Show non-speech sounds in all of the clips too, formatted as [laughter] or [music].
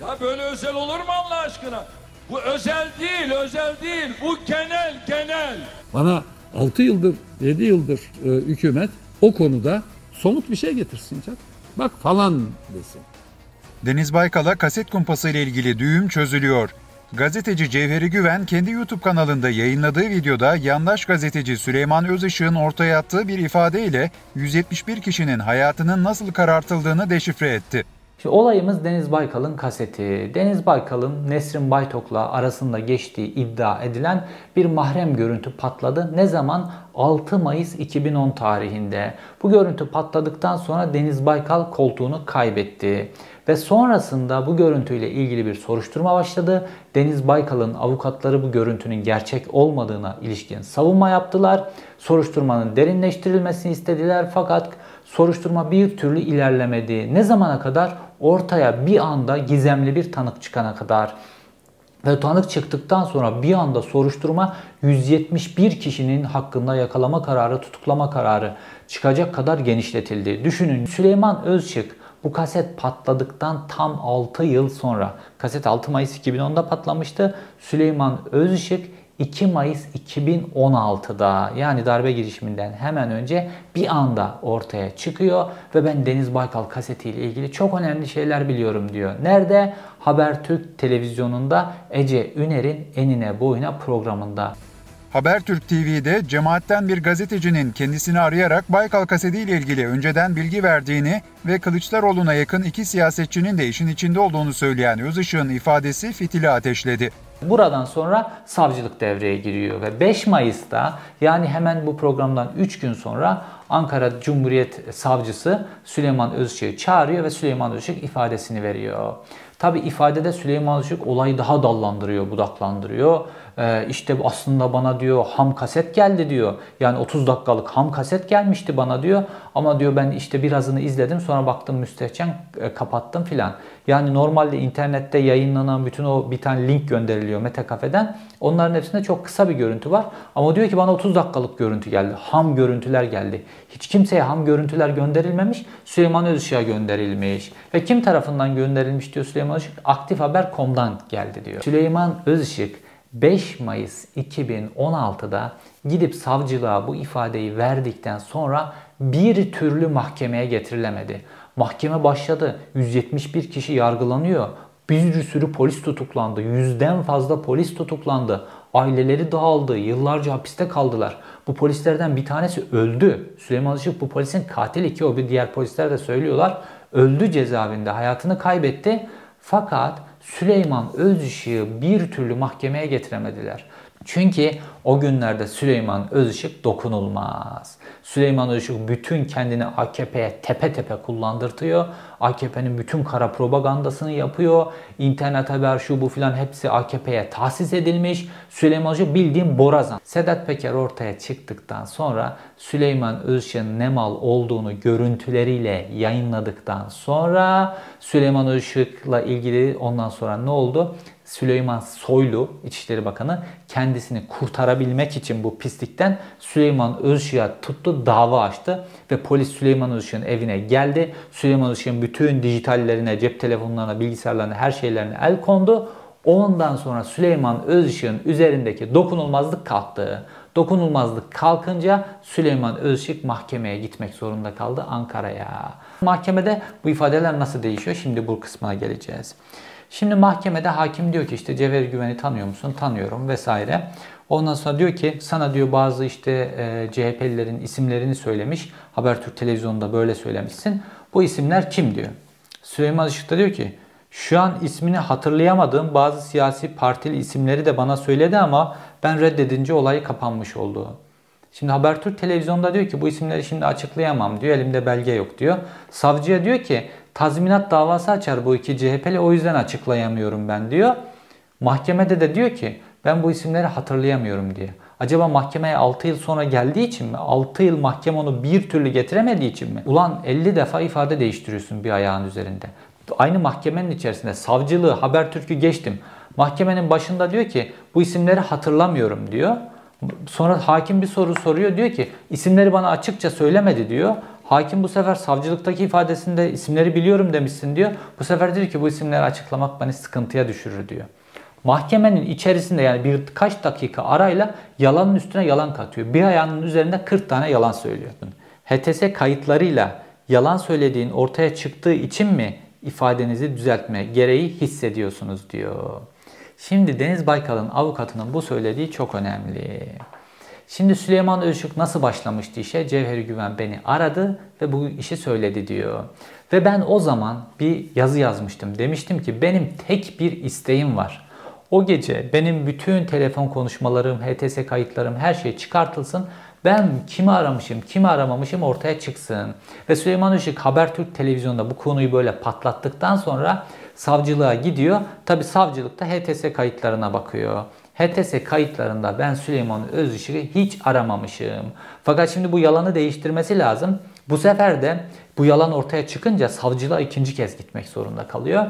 Ya böyle özel olur mu Allah aşkına? Bu özel değil, özel değil. Bu genel, genel. Bana 6 yıldır, 7 yıldır e, hükümet o konuda somut bir şey getirsin canım. Bak falan desin. Deniz Baykal'a kaset kumpası ile ilgili düğüm çözülüyor. Gazeteci Cevheri Güven kendi YouTube kanalında yayınladığı videoda yandaş gazeteci Süleyman Özışık'ın ortaya attığı bir ifadeyle 171 kişinin hayatının nasıl karartıldığını deşifre etti. Şimdi olayımız Deniz Baykal'ın kaseti. Deniz Baykal'ın Nesrin Baytok'la arasında geçtiği iddia edilen bir mahrem görüntü patladı. Ne zaman? 6 Mayıs 2010 tarihinde. Bu görüntü patladıktan sonra Deniz Baykal koltuğunu kaybetti. Ve sonrasında bu görüntüyle ilgili bir soruşturma başladı. Deniz Baykal'ın avukatları bu görüntünün gerçek olmadığına ilişkin savunma yaptılar. Soruşturmanın derinleştirilmesini istediler fakat soruşturma bir türlü ilerlemedi. Ne zamana kadar? Ortaya bir anda gizemli bir tanık çıkana kadar. Ve tanık çıktıktan sonra bir anda soruşturma 171 kişinin hakkında yakalama kararı, tutuklama kararı çıkacak kadar genişletildi. Düşünün Süleyman Özçık bu kaset patladıktan tam 6 yıl sonra, kaset 6 Mayıs 2010'da patlamıştı. Süleyman Özışık 2 Mayıs 2016'da yani darbe girişiminden hemen önce bir anda ortaya çıkıyor ve ben Deniz Baykal kasetiyle ilgili çok önemli şeyler biliyorum diyor. Nerede? Habertürk televizyonunda Ece Üner'in enine boyuna programında. Habertürk TV'de cemaatten bir gazetecinin kendisini arayarak Baykal kasetiyle ilgili önceden bilgi verdiğini ve Kılıçdaroğlu'na yakın iki siyasetçinin de işin içinde olduğunu söyleyen Özışık'ın ifadesi fitili ateşledi. Buradan sonra savcılık devreye giriyor ve 5 Mayıs'ta yani hemen bu programdan 3 gün sonra Ankara Cumhuriyet Savcısı Süleyman Özışık'ı çağırıyor ve Süleyman Özışık ifadesini veriyor. Tabi ifadede Süleyman Özışık olayı daha dallandırıyor, budaklandırıyor. Ee, işte aslında bana diyor ham kaset geldi diyor. Yani 30 dakikalık ham kaset gelmişti bana diyor. Ama diyor ben işte birazını izledim sonra baktım müstehcen e, kapattım filan. Yani normalde internette yayınlanan bütün o bir tane link gönderiliyor Mete Kafe'den. Onların hepsinde çok kısa bir görüntü var. Ama diyor ki bana 30 dakikalık görüntü geldi. Ham görüntüler geldi. Hiç kimseye ham görüntüler gönderilmemiş. Süleyman Özışık'a gönderilmiş. Ve kim tarafından gönderilmiş diyor Süleyman Özışık? Aktifhaber.com'dan geldi diyor. Süleyman Özışık 5 Mayıs 2016'da gidip savcılığa bu ifadeyi verdikten sonra bir türlü mahkemeye getirilemedi. Mahkeme başladı. 171 kişi yargılanıyor. Bir sürü polis tutuklandı. Yüzden fazla polis tutuklandı. Aileleri dağıldı. Yıllarca hapiste kaldılar. Bu polislerden bir tanesi öldü. Süleyman Işık bu polisin katili ki o bir diğer polisler de söylüyorlar. Öldü cezaevinde. Hayatını kaybetti. Fakat Süleyman Özışık'ı bir türlü mahkemeye getiremediler. Çünkü o günlerde Süleyman Özışık dokunulmaz. Süleyman Özışık bütün kendini AKP'ye tepe tepe kullandırtıyor. AKP'nin bütün kara propagandasını yapıyor. İnternet haber şu bu filan hepsi AKP'ye tahsis edilmiş. Süleyman Özışık bildiğim borazan. Sedat Peker ortaya çıktıktan sonra Süleyman Özışık'ın ne mal olduğunu görüntüleriyle yayınladıktan sonra Süleyman Özışık'la ilgili ondan sonra ne oldu? Süleyman Soylu İçişleri Bakanı kendisini kurtarabilmek için bu pislikten Süleyman Özışık'a tuttu dava açtı ve polis Süleyman Özışık'ın evine geldi. Süleyman Özışık'ın bütün dijitallerine, cep telefonlarına, bilgisayarlarına, her şeylerine el kondu. Ondan sonra Süleyman Özışık'ın üzerindeki dokunulmazlık kalktı. Dokunulmazlık kalkınca Süleyman Özışık mahkemeye gitmek zorunda kaldı Ankara'ya. Mahkemede bu ifadeler nasıl değişiyor? Şimdi bu kısmına geleceğiz. Şimdi mahkemede hakim diyor ki işte Cevher Güven'i tanıyor musun? Tanıyorum vesaire. Ondan sonra diyor ki sana diyor bazı işte e, CHP'lilerin isimlerini söylemiş. Habertürk televizyonunda böyle söylemişsin. Bu isimler kim diyor. Süleyman Işık da diyor ki şu an ismini hatırlayamadığım bazı siyasi partili isimleri de bana söyledi ama ben reddedince olayı kapanmış oldu. Şimdi Habertürk televizyonda diyor ki bu isimleri şimdi açıklayamam diyor. Elimde belge yok diyor. Savcıya diyor ki tazminat davası açar bu iki CHP'li o yüzden açıklayamıyorum ben diyor. Mahkemede de diyor ki ben bu isimleri hatırlayamıyorum diye. Acaba mahkemeye 6 yıl sonra geldiği için mi? 6 yıl mahkeme onu bir türlü getiremediği için mi? Ulan 50 defa ifade değiştiriyorsun bir ayağın üzerinde. Aynı mahkemenin içerisinde savcılığı, Habertürk'ü geçtim. Mahkemenin başında diyor ki bu isimleri hatırlamıyorum diyor. Sonra hakim bir soru soruyor diyor ki isimleri bana açıkça söylemedi diyor. Hakim bu sefer savcılıktaki ifadesinde isimleri biliyorum demişsin diyor. Bu sefer diyor ki bu isimleri açıklamak beni sıkıntıya düşürür diyor. Mahkemenin içerisinde yani birkaç dakika arayla yalanın üstüne yalan katıyor. Bir ayağının üzerinde 40 tane yalan söylüyorsun. HTS kayıtlarıyla yalan söylediğin ortaya çıktığı için mi ifadenizi düzeltme gereği hissediyorsunuz diyor. Şimdi Deniz Baykal'ın avukatının bu söylediği çok önemli. Şimdi Süleyman Özışık nasıl başlamıştı işe? Cevheri Güven beni aradı ve bu işi söyledi diyor. Ve ben o zaman bir yazı yazmıştım. Demiştim ki benim tek bir isteğim var. O gece benim bütün telefon konuşmalarım, HTS kayıtlarım her şey çıkartılsın. Ben kimi aramışım, kimi aramamışım ortaya çıksın. Ve Süleyman Işık Habertürk televizyonda bu konuyu böyle patlattıktan sonra savcılığa gidiyor. Tabi savcılıkta HTS kayıtlarına bakıyor. HTS kayıtlarında ben Süleyman Özışık'ı hiç aramamışım. Fakat şimdi bu yalanı değiştirmesi lazım. Bu sefer de bu yalan ortaya çıkınca savcılığa ikinci kez gitmek zorunda kalıyor.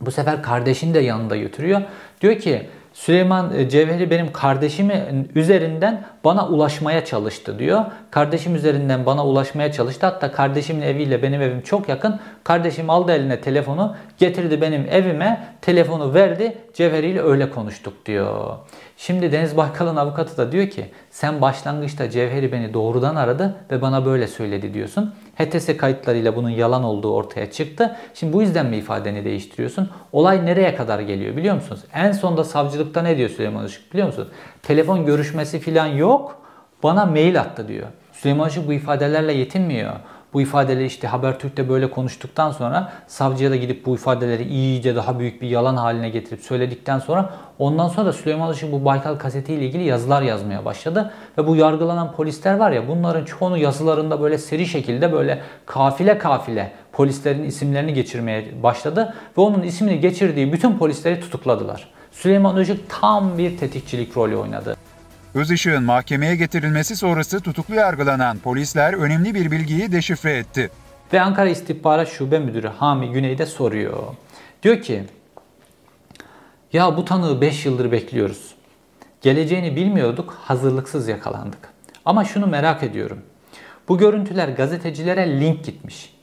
Bu sefer kardeşini de yanında götürüyor. Diyor ki Süleyman e, Cevheri benim kardeşimin üzerinden bana ulaşmaya çalıştı diyor. Kardeşim üzerinden bana ulaşmaya çalıştı. Hatta kardeşimin eviyle benim evim çok yakın. Kardeşim aldı eline telefonu, getirdi benim evime, telefonu verdi. Cevheri ile öyle konuştuk diyor. Şimdi Deniz Baykal'ın avukatı da diyor ki sen başlangıçta Cevheri beni doğrudan aradı ve bana böyle söyledi diyorsun. HTS kayıtlarıyla bunun yalan olduğu ortaya çıktı. Şimdi bu yüzden mi ifadeni değiştiriyorsun? Olay nereye kadar geliyor biliyor musunuz? En sonda savcılıkta ne diyor Süleyman Işık biliyor musunuz? Telefon görüşmesi falan yok. Bana mail attı diyor. Süleyman Işık bu ifadelerle yetinmiyor. Bu ifadeleri işte Habertürk'te böyle konuştuktan sonra savcıya da gidip bu ifadeleri iyice daha büyük bir yalan haline getirip söyledikten sonra ondan sonra da Süleyman Işık bu Baykal kasetiyle ilgili yazılar yazmaya başladı. Ve bu yargılanan polisler var ya bunların çoğunu yazılarında böyle seri şekilde böyle kafile kafile polislerin isimlerini geçirmeye başladı. Ve onun ismini geçirdiği bütün polisleri tutukladılar. Süleyman Işık tam bir tetikçilik rolü oynadı. Özışık'ın mahkemeye getirilmesi sonrası tutuklu yargılanan polisler önemli bir bilgiyi deşifre etti. Ve Ankara İstihbarat Şube Müdürü Hami Güney de soruyor. Diyor ki ya bu tanığı 5 yıldır bekliyoruz. Geleceğini bilmiyorduk, hazırlıksız yakalandık. Ama şunu merak ediyorum. Bu görüntüler gazetecilere link gitmiş.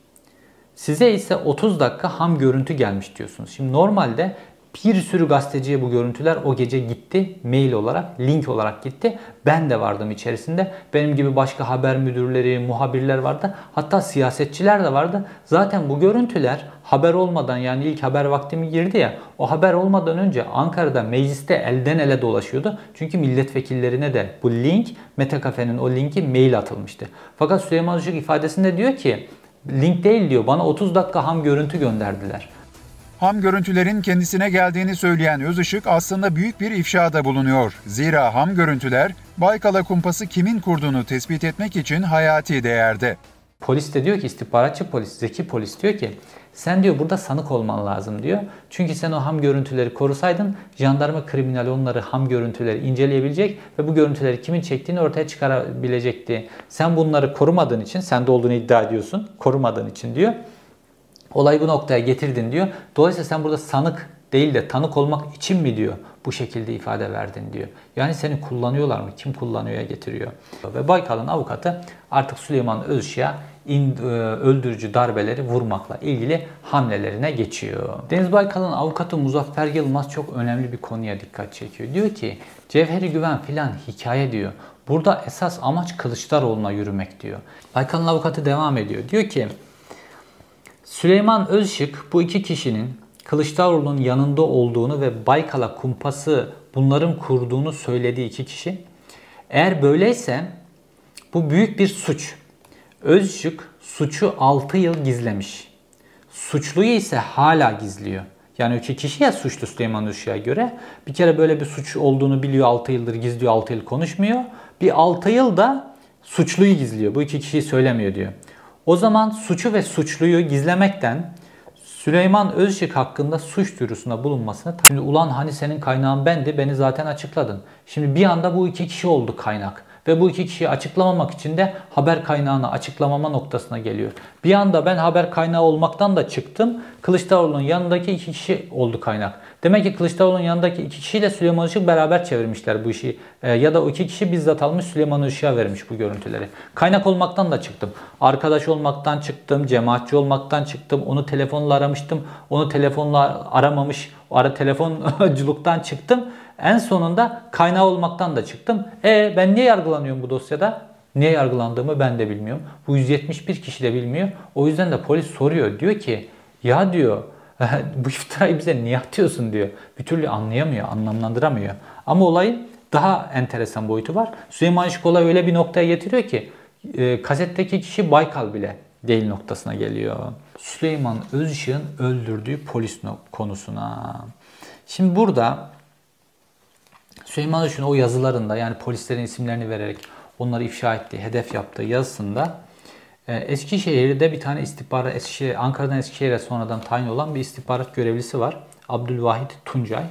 Size ise 30 dakika ham görüntü gelmiş diyorsunuz. Şimdi normalde bir sürü gazeteciye bu görüntüler o gece gitti. Mail olarak, link olarak gitti. Ben de vardım içerisinde. Benim gibi başka haber müdürleri, muhabirler vardı. Hatta siyasetçiler de vardı. Zaten bu görüntüler haber olmadan yani ilk haber vaktimi girdi ya. O haber olmadan önce Ankara'da mecliste elden ele dolaşıyordu. Çünkü milletvekillerine de bu link, Mete Kafe'nin o linki mail atılmıştı. Fakat Süleyman Işık ifadesinde diyor ki link değil diyor. Bana 30 dakika ham görüntü gönderdiler. Ham görüntülerin kendisine geldiğini söyleyen Özışık aslında büyük bir ifşada bulunuyor. Zira ham görüntüler Baykal'a kumpası kimin kurduğunu tespit etmek için hayati değerde. Polis de diyor ki istihbaratçı polis, zeki polis diyor ki sen diyor burada sanık olman lazım diyor. Çünkü sen o ham görüntüleri korusaydın jandarma kriminal onları ham görüntüleri inceleyebilecek ve bu görüntüleri kimin çektiğini ortaya çıkarabilecekti. Sen bunları korumadığın için, sende olduğunu iddia ediyorsun, korumadığın için diyor. Olayı bu noktaya getirdin diyor. Dolayısıyla sen burada sanık değil de tanık olmak için mi diyor bu şekilde ifade verdin diyor. Yani seni kullanıyorlar mı? Kim kullanıyorya getiriyor. Ve Baykal'ın avukatı artık Süleyman Özşia öldürücü darbeleri vurmakla ilgili hamlelerine geçiyor. Deniz Baykal'ın avukatı Muzaffer Yılmaz çok önemli bir konuya dikkat çekiyor. Diyor ki Cevheri Güven filan hikaye diyor. Burada esas amaç Kılıçdaroğlu'na yürümek diyor. Baykal'ın avukatı devam ediyor. Diyor ki Süleyman Özşık bu iki kişinin Kılıçdaroğlu'nun yanında olduğunu ve Baykal'a kumpası bunların kurduğunu söylediği iki kişi. Eğer böyleyse bu büyük bir suç. Özşık suçu 6 yıl gizlemiş. Suçluyu ise hala gizliyor. Yani iki kişi ya suçlu Süleyman Özşık'a göre. Bir kere böyle bir suç olduğunu biliyor 6 yıldır gizliyor 6 yıl konuşmuyor. Bir 6 yıl da suçluyu gizliyor. Bu iki kişiyi söylemiyor diyor. O zaman suçu ve suçluyu gizlemekten Süleyman Özşık hakkında suç duyurusunda bulunmasını Şimdi ulan hani senin kaynağın bendi beni zaten açıkladın. Şimdi bir anda bu iki kişi oldu kaynak. Ve bu iki kişiyi açıklamamak için de haber kaynağını açıklamama noktasına geliyor. Bir anda ben haber kaynağı olmaktan da çıktım. Kılıçdaroğlu'nun yanındaki iki kişi oldu kaynak. Demek ki Kılıçdaroğlu'nun yanındaki iki kişiyle Süleyman Işık beraber çevirmişler bu işi. Ee, ya da o iki kişi bizzat almış Süleyman Işık'a vermiş bu görüntüleri. Kaynak olmaktan da çıktım. Arkadaş olmaktan çıktım. Cemaatçi olmaktan çıktım. Onu telefonla aramıştım. Onu telefonla aramamış. Ara telefonculuktan çıktım. En sonunda kaynağı olmaktan da çıktım. E ben niye yargılanıyorum bu dosyada? Niye yargılandığımı ben de bilmiyorum. Bu 171 kişi de bilmiyor. O yüzden de polis soruyor. Diyor ki ya diyor [laughs] bu iftirayı bize niye atıyorsun diyor. Bir türlü anlayamıyor, anlamlandıramıyor. Ama olayın daha enteresan boyutu var. Süleyman Işıkola öyle bir noktaya getiriyor ki e, kasetteki kişi Baykal bile değil noktasına geliyor. Süleyman Özışık'ın öldürdüğü polis konusuna. Şimdi burada Süleyman Özışık'ın o yazılarında yani polislerin isimlerini vererek onları ifşa ettiği, hedef yaptığı yazısında e, Eskişehir'de bir tane istihbarat, Eskişehir, Ankara'dan Eskişehir'e sonradan tayin olan bir istihbarat görevlisi var. Abdülvahit Tuncay.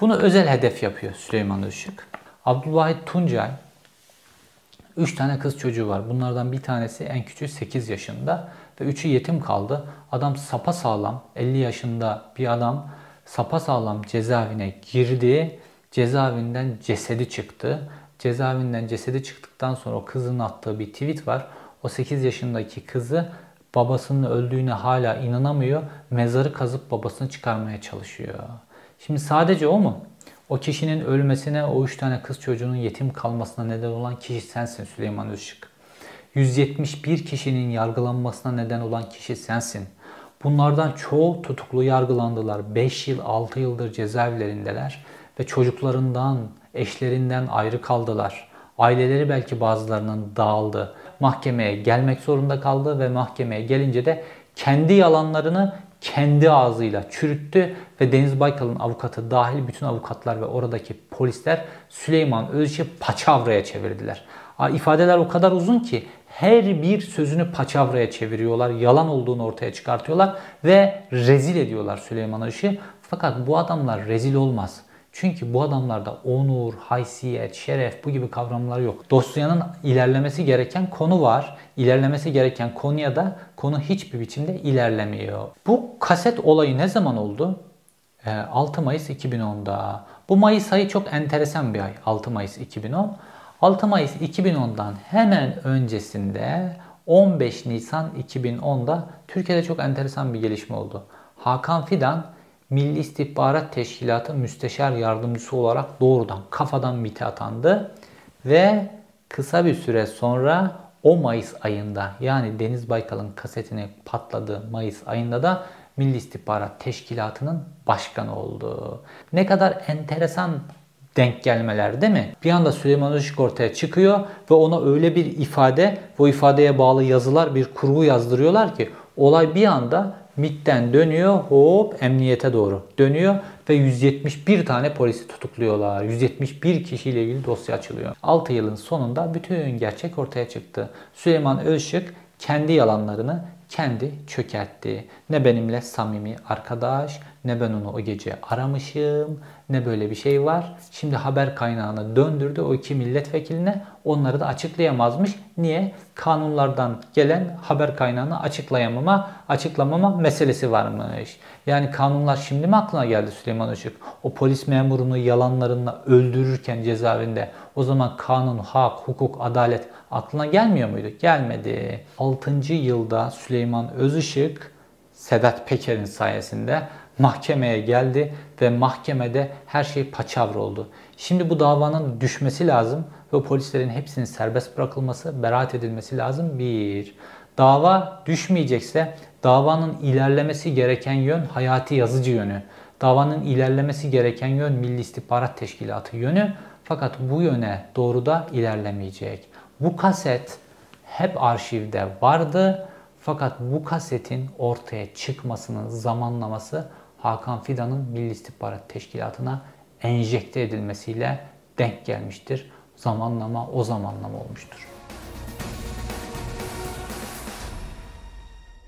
Bunu özel hedef yapıyor Süleyman Özışık. Abdülvahit Tuncay 3 tane kız çocuğu var. Bunlardan bir tanesi en küçüğü 8 yaşında ve üçü yetim kaldı. Adam sapa sağlam 50 yaşında bir adam sapa sağlam cezaevine girdi. Cezaevinden cesedi çıktı. Cezaevinden cesedi çıktıktan sonra o kızın attığı bir tweet var. O 8 yaşındaki kızı babasının öldüğüne hala inanamıyor. Mezarı kazıp babasını çıkarmaya çalışıyor. Şimdi sadece o mu? O kişinin ölmesine, o üç tane kız çocuğunun yetim kalmasına neden olan kişi sensin Süleyman Özışık. 171 kişinin yargılanmasına neden olan kişi sensin. Bunlardan çoğu tutuklu yargılandılar. 5 yıl, 6 yıldır cezaevlerindeler ve çocuklarından, eşlerinden ayrı kaldılar. Aileleri belki bazılarının dağıldı. Mahkemeye gelmek zorunda kaldı ve mahkemeye gelince de kendi yalanlarını kendi ağzıyla çürüttü ve Deniz Baykal'ın avukatı dahil bütün avukatlar ve oradaki polisler Süleyman Özış'ı paçavraya çevirdiler. İfadeler o kadar uzun ki her bir sözünü paçavraya çeviriyorlar, yalan olduğunu ortaya çıkartıyorlar ve rezil ediyorlar Süleyman Özış'ı. Fakat bu adamlar rezil olmaz. Çünkü bu adamlarda onur, haysiyet, şeref bu gibi kavramlar yok. Dosyanın ilerlemesi gereken konu var. İlerlemesi gereken konuya da konu hiçbir biçimde ilerlemiyor. Bu kaset olayı ne zaman oldu? 6 ee, Mayıs 2010'da. Bu Mayıs ayı çok enteresan bir ay. 6 Mayıs 2010. 6 Mayıs 2010'dan hemen öncesinde 15 Nisan 2010'da Türkiye'de çok enteresan bir gelişme oldu. Hakan Fidan Milli İstihbarat Teşkilatı Müsteşar Yardımcısı olarak doğrudan kafadan MİT'e atandı ve kısa bir süre sonra o Mayıs ayında yani Deniz Baykal'ın kasetini patladığı Mayıs ayında da Milli İstihbarat Teşkilatı'nın başkanı oldu. Ne kadar enteresan denk gelmeler değil mi? Bir anda Süleyman Özışık ortaya çıkıyor ve ona öyle bir ifade, bu ifadeye bağlı yazılar, bir kurgu yazdırıyorlar ki olay bir anda MIT'ten dönüyor hop emniyete doğru dönüyor ve 171 tane polisi tutukluyorlar. 171 kişiyle ilgili dosya açılıyor. 6 yılın sonunda bütün gerçek ortaya çıktı. Süleyman Özşık kendi yalanlarını kendi çökertti. Ne benimle samimi arkadaş, ne ben onu o gece aramışım, ne böyle bir şey var. Şimdi haber kaynağını döndürdü o iki milletvekiline. Onları da açıklayamazmış. Niye? Kanunlardan gelen haber kaynağını açıklayamama, açıklamama meselesi varmış. Yani kanunlar şimdi mi aklına geldi Süleyman Işık? O polis memurunu yalanlarında öldürürken cezaevinde o zaman kanun, hak, hukuk, adalet aklına gelmiyor muydu? Gelmedi. 6. yılda Süleyman Özışık Sedat Peker'in sayesinde mahkemeye geldi ve mahkemede her şey paçavra oldu. Şimdi bu davanın düşmesi lazım ve polislerin hepsinin serbest bırakılması, beraat edilmesi lazım. Bir, dava düşmeyecekse davanın ilerlemesi gereken yön hayati yazıcı yönü. Davanın ilerlemesi gereken yön Milli İstihbarat Teşkilatı yönü. Fakat bu yöne doğru da ilerlemeyecek. Bu kaset hep arşivde vardı. Fakat bu kasetin ortaya çıkmasının zamanlaması Hakan Fidan'ın Milli İstihbarat Teşkilatı'na enjekte edilmesiyle denk gelmiştir. Zamanlama o zamanlama olmuştur.